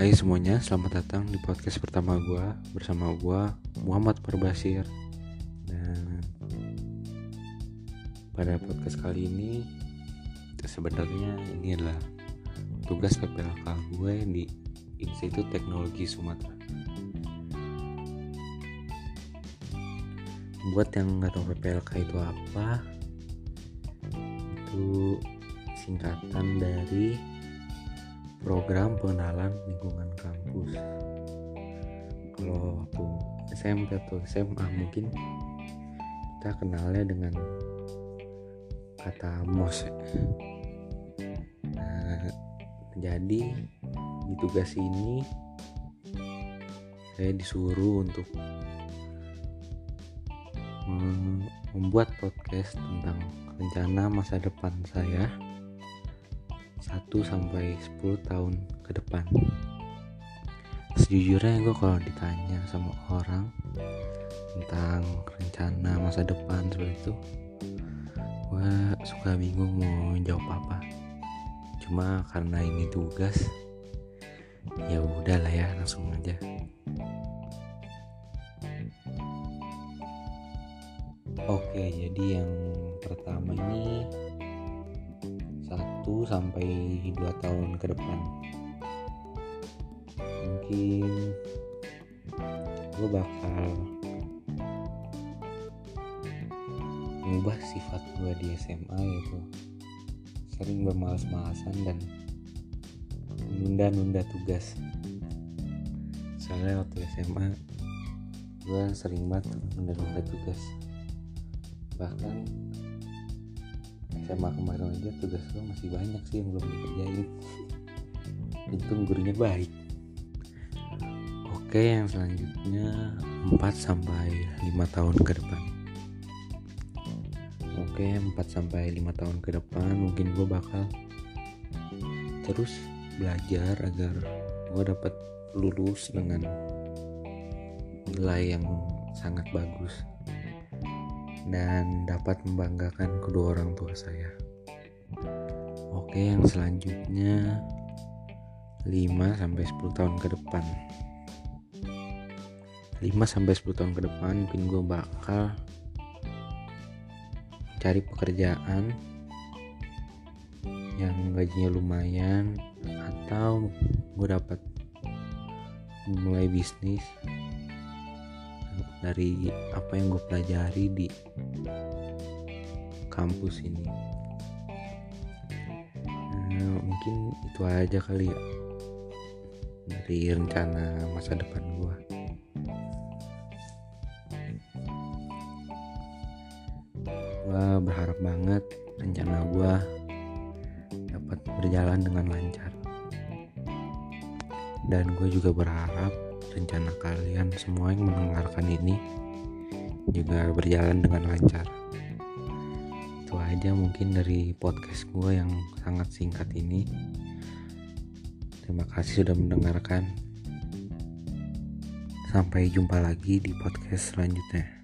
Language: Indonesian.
Hai semuanya, selamat datang di podcast pertama gue bersama gue Muhammad Perbasir. Dan pada podcast kali ini sebenarnya ini adalah tugas PPLK gue di Institut Teknologi Sumatera. Buat yang nggak tahu PPLK itu apa, itu singkatan dari program pengenalan lingkungan kampus. Kalau waktu SMP atau SMA mungkin kita kenalnya dengan kata MOS. Nah, jadi di tugas ini saya disuruh untuk membuat podcast tentang rencana masa depan saya 1 sampai 10 tahun ke depan. Sejujurnya gue kalau ditanya sama orang tentang rencana masa depan seperti itu gue suka bingung mau jawab apa. Cuma karena ini tugas ya udahlah ya langsung aja. Oke jadi yang pertama ini 1 sampai 2 tahun ke depan. Mungkin gue bakal mengubah sifat gue di SMA yaitu sering bermalas-malasan dan menunda-nunda tugas. Soalnya waktu SMA gue sering banget menunda-nunda tugas. Bahkan SMA kemarin aja tugas gue masih banyak sih yang belum dikerjain. Itu gurunya baik. Oke yang selanjutnya 4 sampai 5 tahun ke depan. Oke 4 sampai 5 tahun ke depan mungkin gue bakal terus belajar agar gue dapat lulus dengan nilai yang sangat bagus dan dapat membanggakan kedua orang tua saya. Oke, yang selanjutnya 5 sampai 10 tahun ke depan. 5 sampai 10 tahun ke depan mungkin gue bakal cari pekerjaan yang gajinya lumayan atau gue dapat mulai bisnis dari apa yang gue pelajari di kampus ini. Nah, mungkin itu aja kali ya dari rencana masa depan gue gue berharap banget rencana gue dapat berjalan dengan lancar. Dan gue juga berharap rencana kalian semua yang mendengarkan ini juga berjalan dengan lancar. Itu aja mungkin dari podcast gue yang sangat singkat ini. Terima kasih sudah mendengarkan. Sampai jumpa lagi di podcast selanjutnya